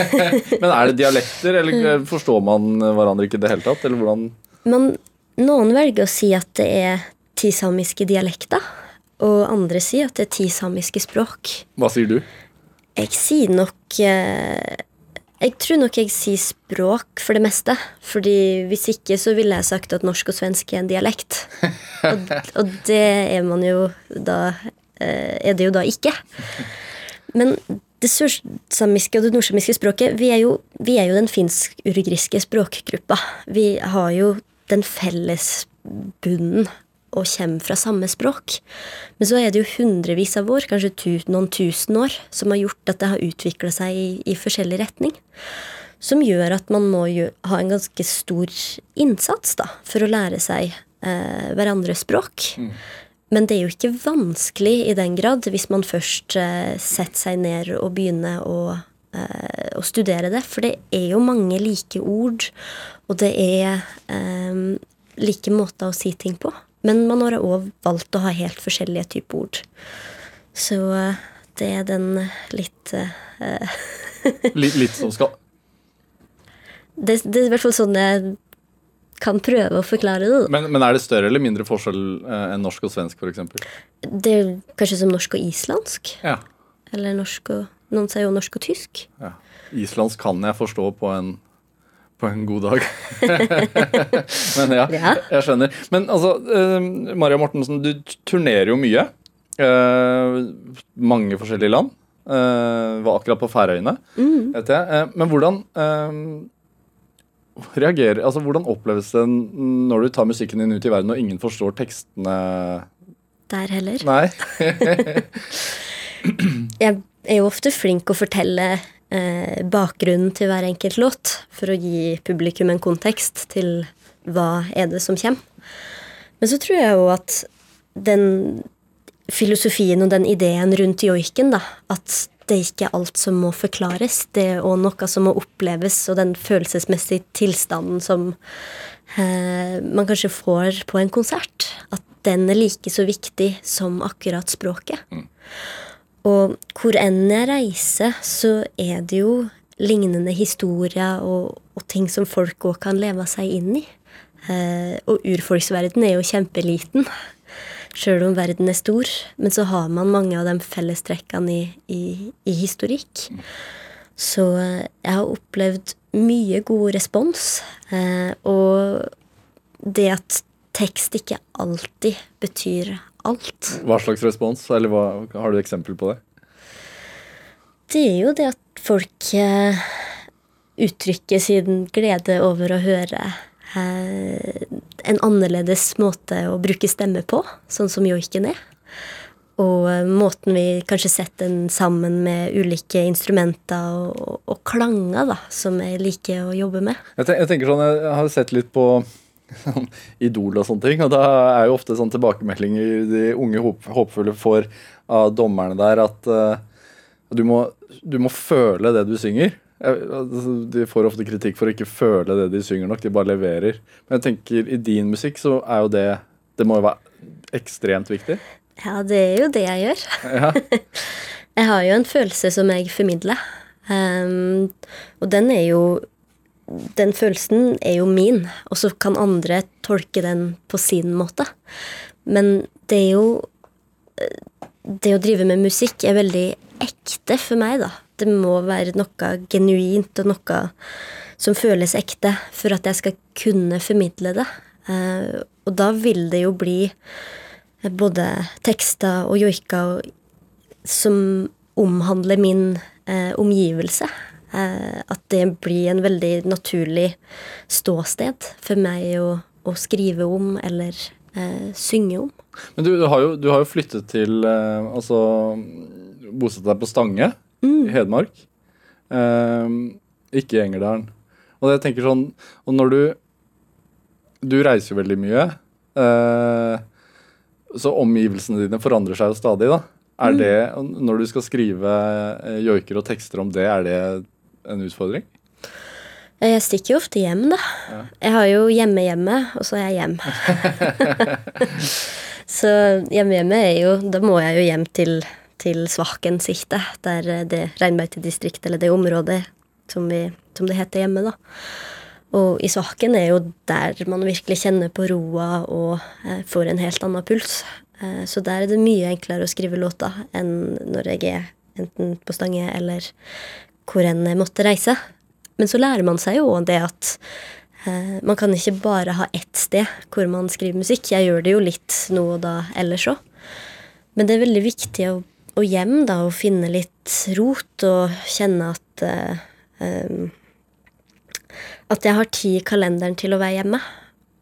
Men er det dialekter, eller eh, forstår man hverandre ikke i det hele tatt? Eller hvordan Men noen velger å si at det er ti samiske dialekter. Og andre sier at det er ti samiske språk. Hva sier du? Jeg sier nok eh, Jeg tror nok jeg sier språk for det meste. Fordi hvis ikke så ville jeg sagt at norsk og svensk er en dialekt. Og, og det er man jo da eh, Er det jo da ikke. Men det sørsamiske og det nordsamiske språket Vi er jo, vi er jo den finsk-urgriske språkgruppa. Vi har jo den felles bunnen og kommer fra samme språk. Men så er det jo hundrevis av år, kanskje tu, noen tusen år, som har gjort at det har utvikla seg i, i forskjellig retning. Som gjør at man må jo ha en ganske stor innsats da, for å lære seg eh, hverandres språk. Men det er jo ikke vanskelig i den grad hvis man først eh, setter seg ned og begynner å, å studere det. For det er jo mange like ord, og det er eh, like måter å si ting på. Men man har òg valgt å ha helt forskjellige typer ord. Så eh, det er den litt eh, Litt, litt som skal det, det er i hvert fall sånn jeg kan prøve å forklare det. men, men er det større eller mindre forskjell eh, enn norsk og svensk, f.eks.? Det er kanskje som norsk og islandsk. Ja. Eller norsk og Noen sier jo norsk og tysk. ja. Islandsk kan jeg forstå på en, på en god dag. men ja, Ja. jeg skjønner. Men altså, eh, Maria Mortensen, du turnerer jo mye. Eh, mange forskjellige land. Eh, var akkurat på Færøyene, vet jeg. Men hvordan reagerer Altså, hvordan oppleves det når du tar musikken din ut i verden og ingen forstår tekstene? Der heller. Nei? Jeg er jo ofte flink å fortelle eh, bakgrunnen til hver enkelt låt, for å gi publikum en kontekst til hva er det som kommer. Men så tror jeg jo at den filosofien og den ideen rundt joiken, da, at det ikke er alt som må forklares, det er òg noe som må oppleves, og den følelsesmessige tilstanden som eh, man kanskje får på en konsert, at den er like så viktig som akkurat språket. Og hvor enn jeg reiser, så er det jo lignende historier og, og ting som folk òg kan leve seg inn i. Eh, og urfolksverden er jo kjempeliten, sjøl om verden er stor. Men så har man mange av de fellestrekkene i, i, i historikk. Så eh, jeg har opplevd mye god respons. Eh, og det at tekst ikke alltid betyr alt. Hva slags respons? Eller hva, har du eksempel på det? Det er jo det at folk eh, uttrykker sin glede over å høre eh, en annerledes måte å bruke stemme på, sånn som joiken er. Og eh, måten vi kanskje setter den sammen med ulike instrumenter og, og, og klanger, da, som jeg liker å jobbe med. Jeg, ten jeg tenker sånn, jeg har sett litt på sånn, Idol og sånne ting, og da er jo ofte sånn tilbakemeldinger de unge håp håpfulle får av dommerne der, at uh, du, må, du må føle det du synger. Altså, de får ofte kritikk for å ikke føle det de synger nok, de bare leverer. Men jeg tenker i din musikk så er jo det Det må jo være ekstremt viktig. Ja, det er jo det jeg gjør. Ja. Jeg har jo en følelse som jeg formidler. Um, og den er jo Den følelsen er jo min, og så kan andre tolke den på sin måte. Men det er jo Det å drive med musikk er veldig ekte for meg, da. Det må være noe genuint og noe som føles ekte for at jeg skal kunne formidle det. Eh, og da vil det jo bli både tekster og joiker som omhandler min eh, omgivelse. Eh, at det blir en veldig naturlig ståsted for meg å, å skrive om eller eh, synge om. Men du, du, har jo, du har jo flyttet til eh, Altså bosatt deg på Stange i Hedmark. Eh, ikke i Engerdalen. Og jeg tenker sånn Og når du Du reiser jo veldig mye. eh, så omgivelsene dine forandrer seg jo stadig, da. Er det, Når du skal skrive eh, joiker og tekster om det, er det en utfordring? Jeg stikker jo ofte hjem, da. Jeg har jo hjemme-hjemme, og så er jeg hjem. så hjemme-hjemme er jo Da må jeg jo hjem til, til Svakensikte, der eh, det reinbeitedistriktet, eller det området som, vi, som det heter hjemme, da. Og i Svaken er jo der man virkelig kjenner på roa og eh, får en helt annen puls. Eh, så der er det mye enklere å skrive låter enn når jeg er enten på Stange eller hvor en måtte reise. Men så lærer man seg jo det at eh, man kan ikke bare ha ett sted hvor man skriver musikk. Jeg gjør det jo litt nå og da ellers òg. Men det er veldig viktig å, å hjem da, å finne litt rot og kjenne at eh, em, at jeg har tid i kalenderen til å være hjemme.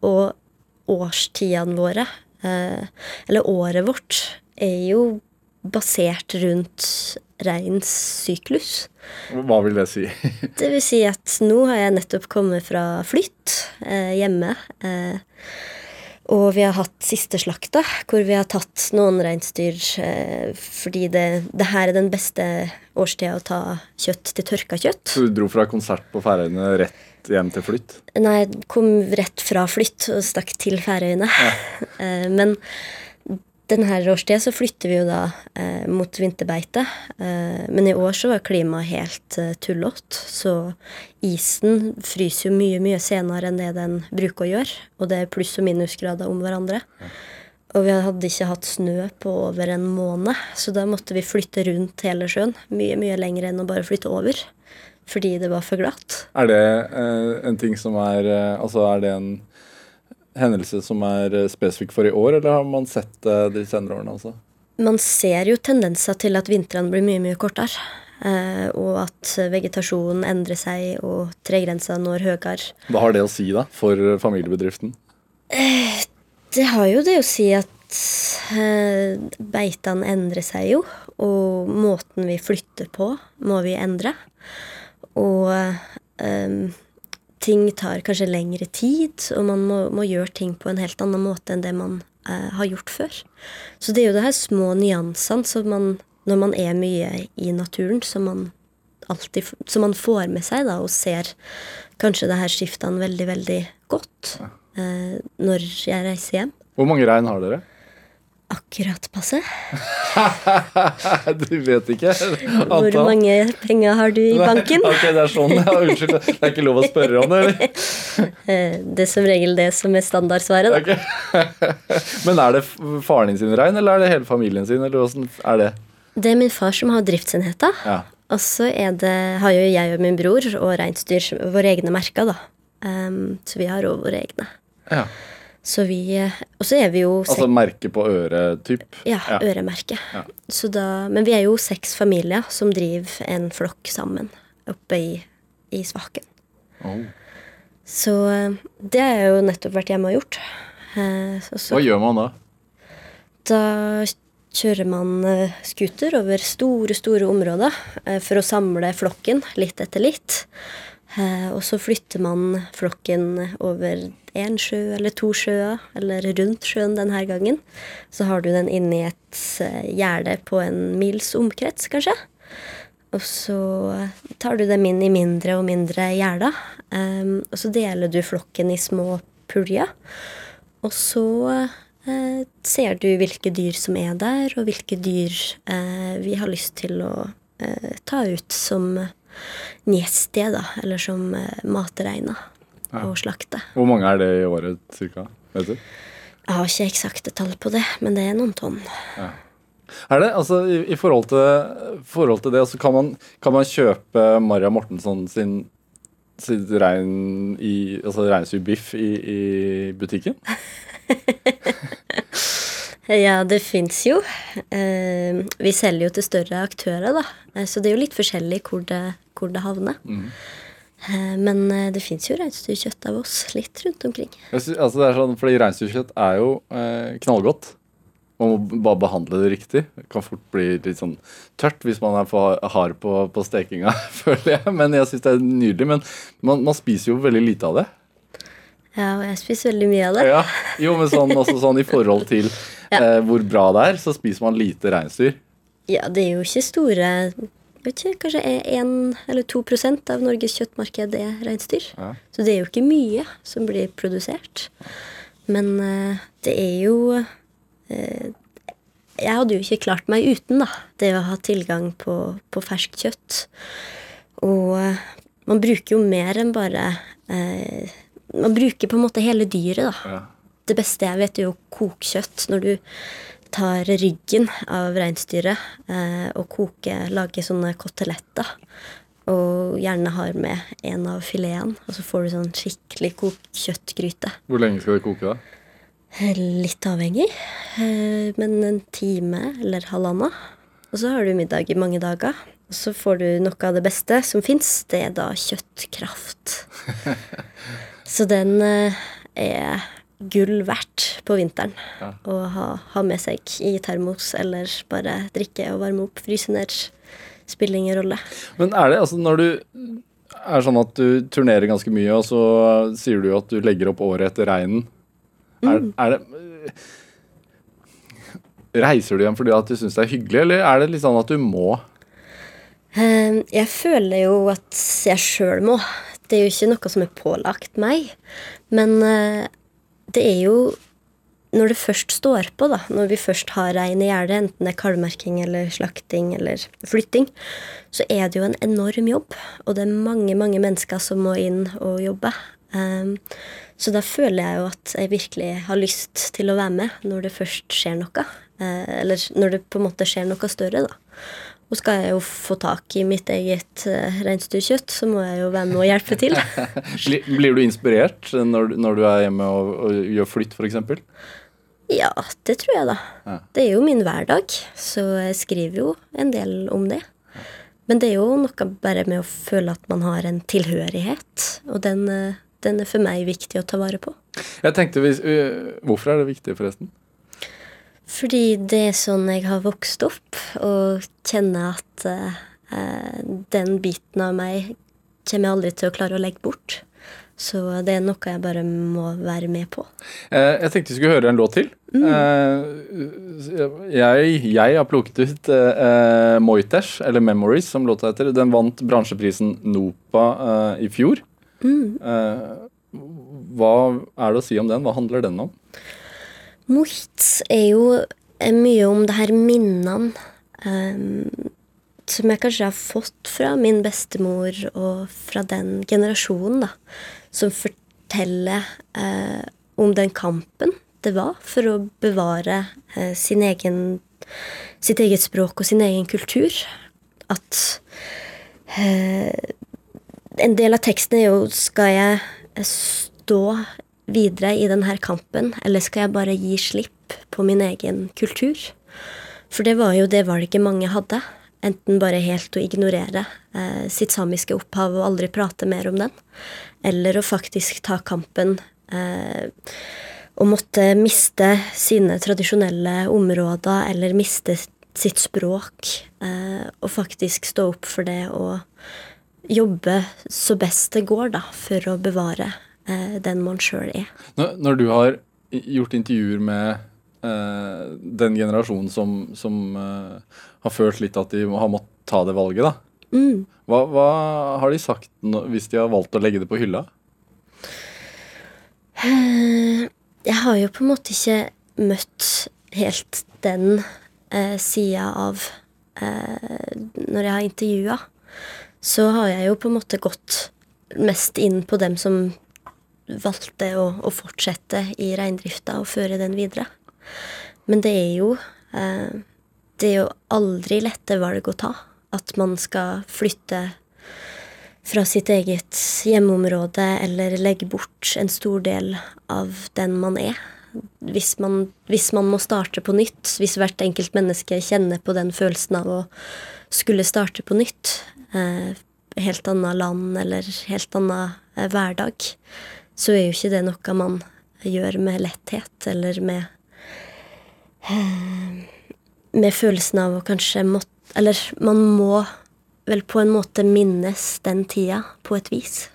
Og årstidene våre, eh, eller året vårt, er jo basert rundt reins syklus. Hva vil det si? Det vil si at nå har jeg nettopp kommet fra flytt eh, hjemme. Eh, og vi har hatt siste slakta, hvor vi har tatt noen reinsdyr eh, fordi det, det her er den beste årstida å ta kjøtt til tørka kjøtt. Så du dro fra konsert på Færøyene rett hjem til flytt? Nei, kom rett fra flytt og stakk til Færøyene. Ja. Men denne årstida så flytter vi jo da eh, mot vinterbeite. Eh, men i år så var klimaet helt eh, tullete, så isen fryser jo mye, mye senere enn det den bruker å gjøre. Og det er pluss- og minusgrader om hverandre. Og vi hadde ikke hatt snø på over en måned, så da måtte vi flytte rundt hele sjøen. Mye, mye lenger enn å bare flytte over. Fordi det var for glatt. Er det eh, en ting som er eh, Altså, er det en hendelse som er eh, spesifikk for i år, eller har man sett det de senere årene altså? man ser jo tendenser til at vintrene blir mye, mye kortere. Eh, og at vegetasjonen endrer seg, og tregrensa når høyere. Hva har det å si da, for familiebedriften? Det har jo det å si at eh, beitene endrer seg jo, og måten vi flytter på, må vi endre. Og eh, ting tar kanskje lengre tid, og man må, må gjøre ting på en helt annen måte enn det man eh, har gjort før. Så det er jo det her små nyansene som man, når man er mye i naturen, som man alltid som man får med seg da, og ser kanskje det her skiftene veldig, veldig godt eh, når jeg reiser hjem. Hvor mange rein har dere? Akkurat passe. du vet ikke? Hvor mange penger har du i banken? ok, det er sånn. Ja, unnskyld. Det er ikke lov å spørre om det, eller? Eh, Det er som regel det som er standardsvaret. Da. Ok. Men er det faren din sin rein, eller er det hele familien sin, eller åssen er det? Det er min far som har driftsenheta. Ja. Og så det, har jo jeg og min bror og reinsdyr våre egne merker, da. Um, så vi har òg våre egne. ja. Så vi Og så er vi jo Altså merke på øret, typ? Ja, Ja. øremerke. Ja. Så da, men vi er jo seks familier som driver en flokk sammen oppe i, i Svaken. Oh. Så eh, det har jeg jo nettopp vært hjemme og gjort. Eh, så, så Hva gjør man da? da kjører man eh, scooter over store, store områder for å samle flokken litt etter litt. Eh, og så flytter man flokken over én sjø eller to sjøer, eller rundt sjøen denne gangen. Så har du den inni et eh, gjerde på en mils omkrets, kanskje. Og så tar du dem inn i mindre og mindre gjerder. Um, og så deler du flokken i små puljer. Og så uh, ser du hvilke dyr som er der, og hvilke dyr uh, vi har lyst til å uh, ta ut som njestie, da. Eller som eh, ja. og slakter. Hvor mange er det i året, cirka? Vet du? Jeg har ikke eksakte tall på det, men det er noen tonn. Er det, altså I, i forhold, til, forhold til det, altså, kan, man, kan man kjøpe Maria Mortensson sin sitt rein i, altså reinsdyrbiff i, i butikken? Ja, det fins jo. Eh, vi selger jo til større aktører, da. Eh, så det er jo litt forskjellig hvor det, hvor det havner. Mm. men eh, det fins jo reinsdyrkjøtt av oss litt rundt omkring. Altså det er sånn, fordi Reinsdyrkjøtt er jo eh, knallgodt. Man må bare behandle det riktig. Det kan fort bli litt sånn tørt hvis man er for hard på, på stekinga, føler jeg. Men jeg syns det er nydelig. Men man, man spiser jo veldig lite av det. Ja, og jeg spiser veldig mye av det. Ja, jo, men sånn, også sånn i forhold til eh, hvor bra det er, så spiser man lite reinsdyr. Ja, det er jo ikke store vet ikke, Kanskje 1 eller 2% av Norges kjøttmarked er reinsdyr. Ja. Så det er jo ikke mye som blir produsert. Men eh, det er jo eh, Jeg hadde jo ikke klart meg uten da, det å ha tilgang på, på ferskt kjøtt. Og man bruker jo mer enn bare eh, Man bruker på en måte hele dyret, da. Ja. Det beste jeg vet, er jo kokkjøtt. Når du tar ryggen av reinsdyret eh, og koker, lager sånne koteletter. Og gjerne har med en av fileten, Og så får du sånn skikkelig kokt kjøttgryte. Hvor lenge skal det koke, da? Eh, Litt avhengig, eh, men en time eller halvannen. Og så har du middag i mange dager. Og så får du noe av det beste som fins. Det er da kjøttkraft. Så den eh, er gull verdt på vinteren Ja. å ha, ha med seg i termos, eller bare drikke og varme opp, fryse ned. Spiller ingen rolle. Men er det altså når du er sånn at du turnerer ganske mye, og så sier du at du legger opp året etter reinen. Er, er det Reiser du hjem fordi at du syns det er hyggelig, eller er det litt sånn at du må? Eh, Jeg føler jo at jeg sjøl må. Det er jo ikke noe som er pålagt meg. Men eh, det er jo når det først står på, da, når vi først har rein i gjerdet, enten det er kalvmerking eller slakting eller flytting, så er det jo en enorm jobb. Og det er mange, mange mennesker som må inn og jobbe. Um, så da føler jeg jo at jeg virkelig har lyst til å være med når det først skjer noe. Uh, eller når det på en måte skjer noe større, da. Og skal jeg jo få tak i mitt eget uh, reinsdyrkjøtt, så må jeg jo være med og hjelpe til. Blir, du inspirert når, når du er hjemme og, og gjør flytt, f.eks.? Ja, det tror jeg, da. Ja. Det er jo min hverdag, så jeg skriver jo en del om det. Men det er jo noe bare med å føle at man har en tilhørighet, og den, eh, den er for meg viktig å ta vare på. Jeg tenkte, øh, Hvorfor er det viktig, forresten? Fordi det er sånn jeg har vokst opp, og kjenner at eh, den biten av meg kommer jeg aldri til å klare å legge bort. Så det er noe jeg bare må være med på. Eh, jeg tenkte vi skulle høre en låt til. Eh, jeg, jeg har plukket ut eh, Moitesh, eller Memories, som låta heter. Den vant bransjeprisen NOPA i fjor. Mm. hva er det å si om den? Hva handler den om? Mort er jo eh, mye om det her minnene um, som jeg kanskje har fått fra min bestemor og fra den generasjonen, da. Som forteller uh, om den kampen det var for å bevare uh, sin egen, sitt eget språk og sin egen kultur. At uh, en del av teksten er jo Skal jeg stå videre i denne kampen, eller skal jeg bare gi slipp på min egen kultur? For det var jo det valget mange hadde. Enten bare helt å ignorere eh, sitt samiske opphav og aldri prate mer om den, eller å faktisk ta kampen eh, og måtte miste sine tradisjonelle områder eller miste sitt språk, eh, og faktisk stå opp for det og jobbe så best det går, da, for å bevare den man sjøl er. Når, når du har gjort intervjuer med eh, den generasjonen som, som eh, har følt litt at de har måttet ta det valget, da. Mm. Hva, hva har de sagt hvis de har valgt å legge det på hylla? Eh, Jeg har jo på en måte ikke møtt helt den eh, sida av eh, Når jeg har intervjua, så har jeg jo på en måte gått mest inn på dem som valgte å, å fortsette i reindrifta og føre den videre. Men det er jo eh, Det er jo aldri lette valg å ta. At man skal flytte fra sitt eget hjemmeområde eller legge bort en stor del av den man er. Hvis man, hvis man må starte på nytt, hvis hvert enkelt menneske kjenner på den følelsen av å skulle starte på nytt, eh, helt annet land eller helt annen eh, hverdag, så er jo ikke det noe man gjør med letthet eller med eh, Med følelsen av å kanskje måtte Eller man må vel på en måte minnes den tida, på et vis.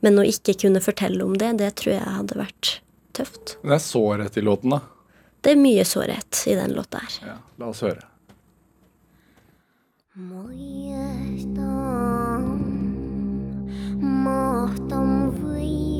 Men å ikke kunne fortelle om det, det tror jeg hadde vært tøft. Det er sårhet i låten, da. Det er mye sårhet i den låta her. Ja, la oss høre. Матом вынат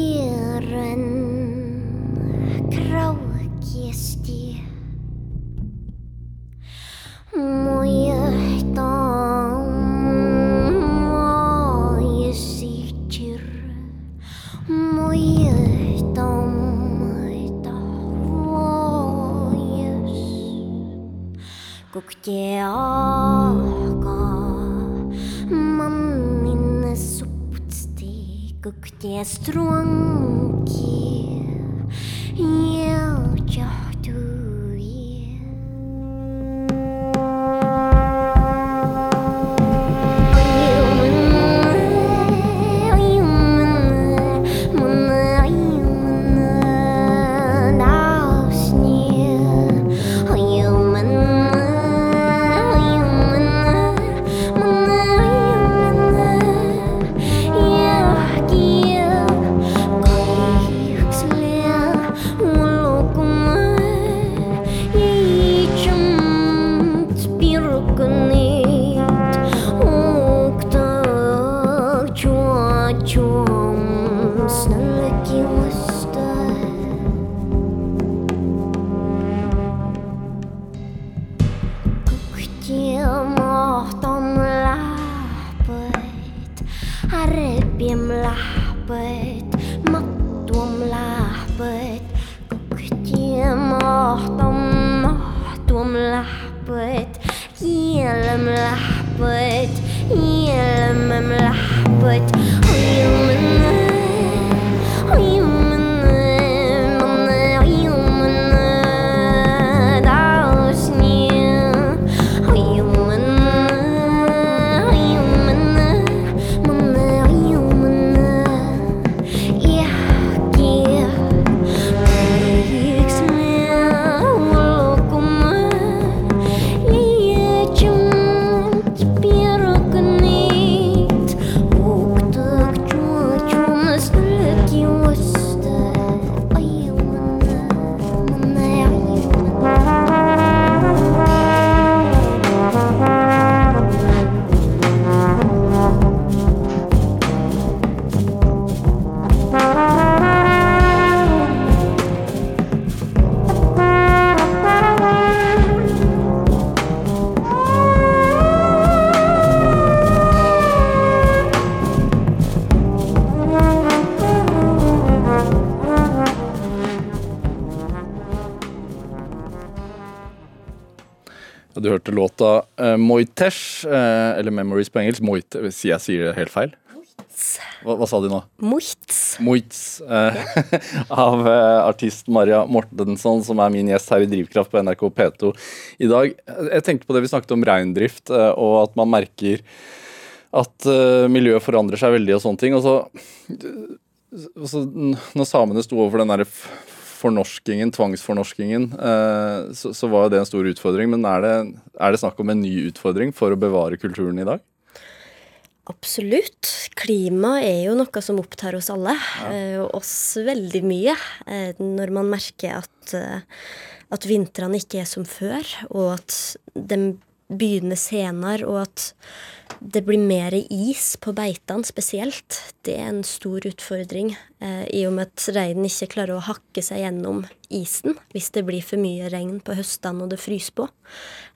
strong ملحبت يا لما ملحبت ويوم النهار hørte låta uh, Moitesh, uh, eller Memories på engelsk. Moit, sier jeg sier det helt feil? Hva, hva sa de nå? Moits. Moitz eh, av eh, artist Maria Mortensson, som er min gjest her i Drivkraft på NRK P2 i dag. Jeg tenkte på det vi snakket om reindrift, eh, og at man merker at eh, miljøet forandrer seg veldig og sånne ting. Og så, og så når samene sto overfor den derre fornorskingen, tvangsfornorskingen, eh, så, så var jo det en stor utfordring. Men er det, er det snakk om en ny utfordring for å bevare kulturen i dag? Absolutt. Klima er jo noe som opptar oss alle, eh, og oss veldig mye. eh, Når man merker at, at vintrene ikke er som før, og at de begynner senere, og at det blir mer is på beitene spesielt. Det er en stor utfordring, eh, i og med at reinen ikke klarer å hakke seg gjennom isen hvis det blir for mye regn på høstene og det fryser på.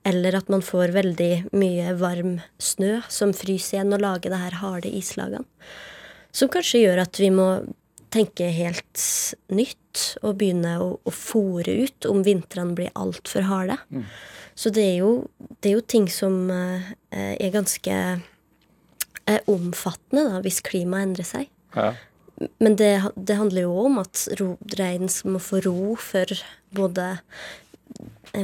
Eller at man får veldig mye varm snø som fryser igjen og lager det her harde islagene. Som kanskje gjør at vi må tenke helt nytt og begynne å, å fòre ut om vintrene blir altfor harde. Så det er, jo, det er jo ting som eh, er ganske eh, omfattende da, hvis klimaet endrer seg. Ja. Men det, det handler jo om at reinen må få ro for både eh,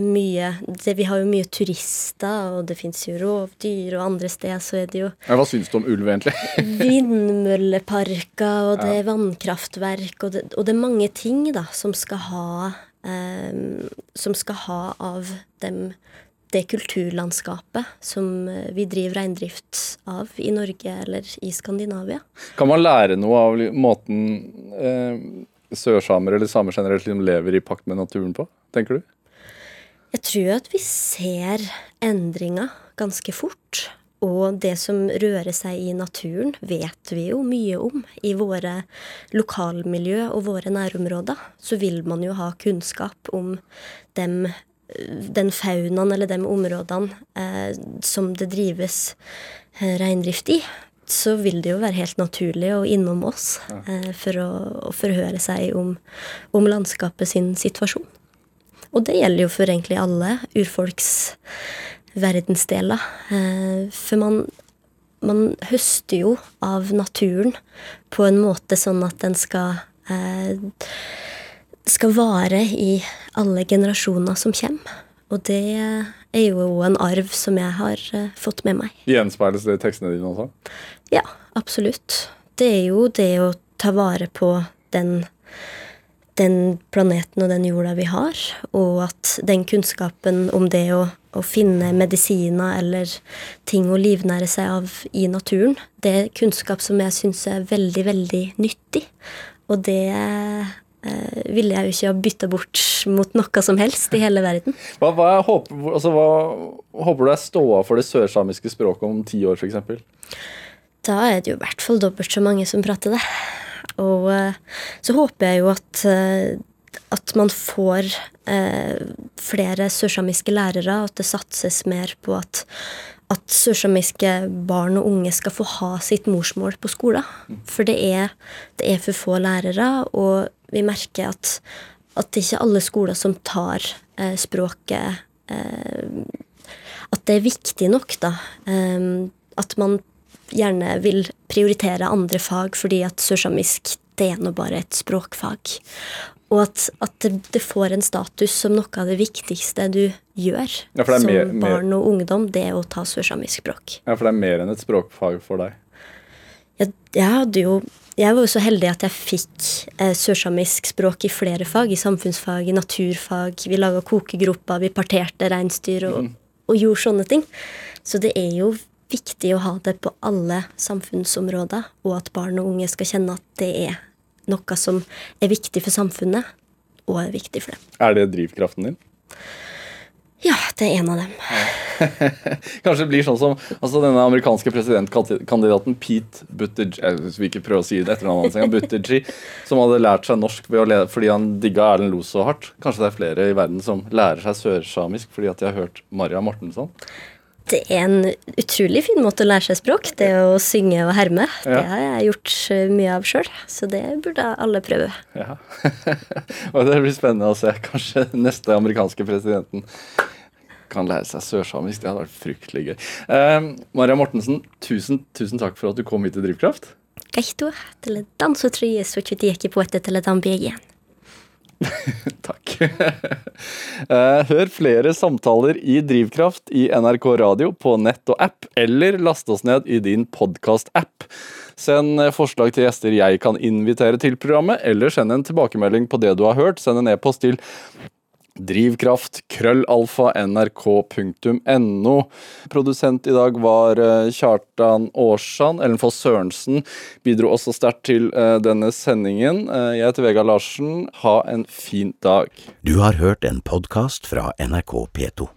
mye det, Vi har jo mye turister, og det fins jo rovdyr, og andre steder så er det jo Ja, Hva syns du om ulv, egentlig? vindmølleparker, og det er vannkraftverk, og det, og det er mange ting da som skal ha eh, Som skal ha av dem det kulturlandskapet som eh, vi driver reindrift av i Norge eller i Skandinavia. Kan man lære noe av måten eh, sørsamer eller samer generelt lever i pakt med naturen på, tenker du? Jeg tror at vi ser endringer ganske fort. Og det som rører seg i naturen, vet vi jo mye om. I våre lokalmiljø og våre nærområder så vil man jo ha kunnskap om dem, den faunaen eller de områdene eh, som det drives eh, reindrift i. Så vil det jo være helt naturlig å innom oss eh, for å, å forhøre seg om, om landskapet sin situasjon. Og det gjelder jo for egentlig alle urfolks verdensdeler. Eh, For man, man høster jo av naturen på en måte sånn at den skal eh, skal vare i alle generasjoner som kommer. Og det er jo en arv som jeg har eh, fått med meg. Gjenspeiles det i tekstene dine også? Ja, absolutt. Det er jo det å ta vare på den, den planeten og den jorda vi har, og at den kunnskapen om det å, å finne medisiner eller ting å livnære seg av i naturen, det er kunnskap som jeg syns er veldig, veldig nyttig. Og det eh, ville jeg jo ikke ha bytta bort mot noe som helst i hele verden. Hva, hva, er, håper, altså, hva håper du er ståa for det sørsamiske språket om ti år, f.eks.? Da er det jo i hvert fall dobbelt så mange som prater det. Og eh, så håper jeg jo at, eh, at man får eh, flere sørsamiske lærere, at det satses mer på at at sørsamiske barn og unge skal få ha sitt morsmål på skolen. For det er, det er for få lærere, og vi merker at, at det ikke er alle skoler som tar språket At det er viktig nok, da. Eh, at man gjerne vil prioritere andre fag fordi at sørsamisk det er nå bare et språkfag. Og at, at det, får en status som noe av det viktigste du gjør Ja, som mer- mer- barn og ungdom, det er å ta sørsamisk språk. Ja, For det er mer enn et språkfag for deg. Jeg, jeg hadde jo jeg var jo så heldig at jeg fikk eh, sørsamisk språk i flere fag. I samfunnsfag, i naturfag. Vi laga kokegroper, vi parterte reinsdyr og, og gjorde sånne ting. Så det er jo viktig å ha det på alle samfunnsområder, og at barn og unge skal kjenne at det er noe som er viktig for samfunnet, og er viktig for dem. Er det drivkraften din? Ja, det er en av dem. Kanskje det blir sånn som altså denne amerikanske presidentkandidaten Pete Buttigieg Jeg vil ikke prøve å si det etternavnet hans. Buttigieg, som hadde lært seg norsk fordi han digga Erlend Loe så hardt. Kanskje det er flere i verden som lærer seg sørsamisk fordi at de har hørt Maria Mortensson. Det er en utrolig fin måte å lære seg språk. Det å synge og herme. Det har jeg gjort eh, mye av sjøl, så det burde alle prøve. Ja. Og det blir spennende å se. Kanskje neste amerikanske presidenten kan lære seg sørsamisk. Det hadde vært fryktelig gøy. Eh, Maria Mortensen, tusen, tusen takk for at du kom hit til Drivkraft. Kehto, tele danso trie etter chutieki poete tele dambegen. Takk. Eh, Hør flere samtaler i Drivkraft i NRK Radio på nett og app, eller last oss ned i din podkast-app. Send eh, forslag til gjester jeg kan invitere til programmet, eller send en tilbakemelding på det du har hørt. Send en e-post til Drivkraft, krøllalfa, nrk.no. Produsent i dag var eh, Kjartan Aarsand. Ellen Foss Sørensen bidro også sterkt til eh, denne sendingen. Eh, Jeg heter Vegard Larsen. Ha en fin dag. Du har hørt en podkast fra NRK P2.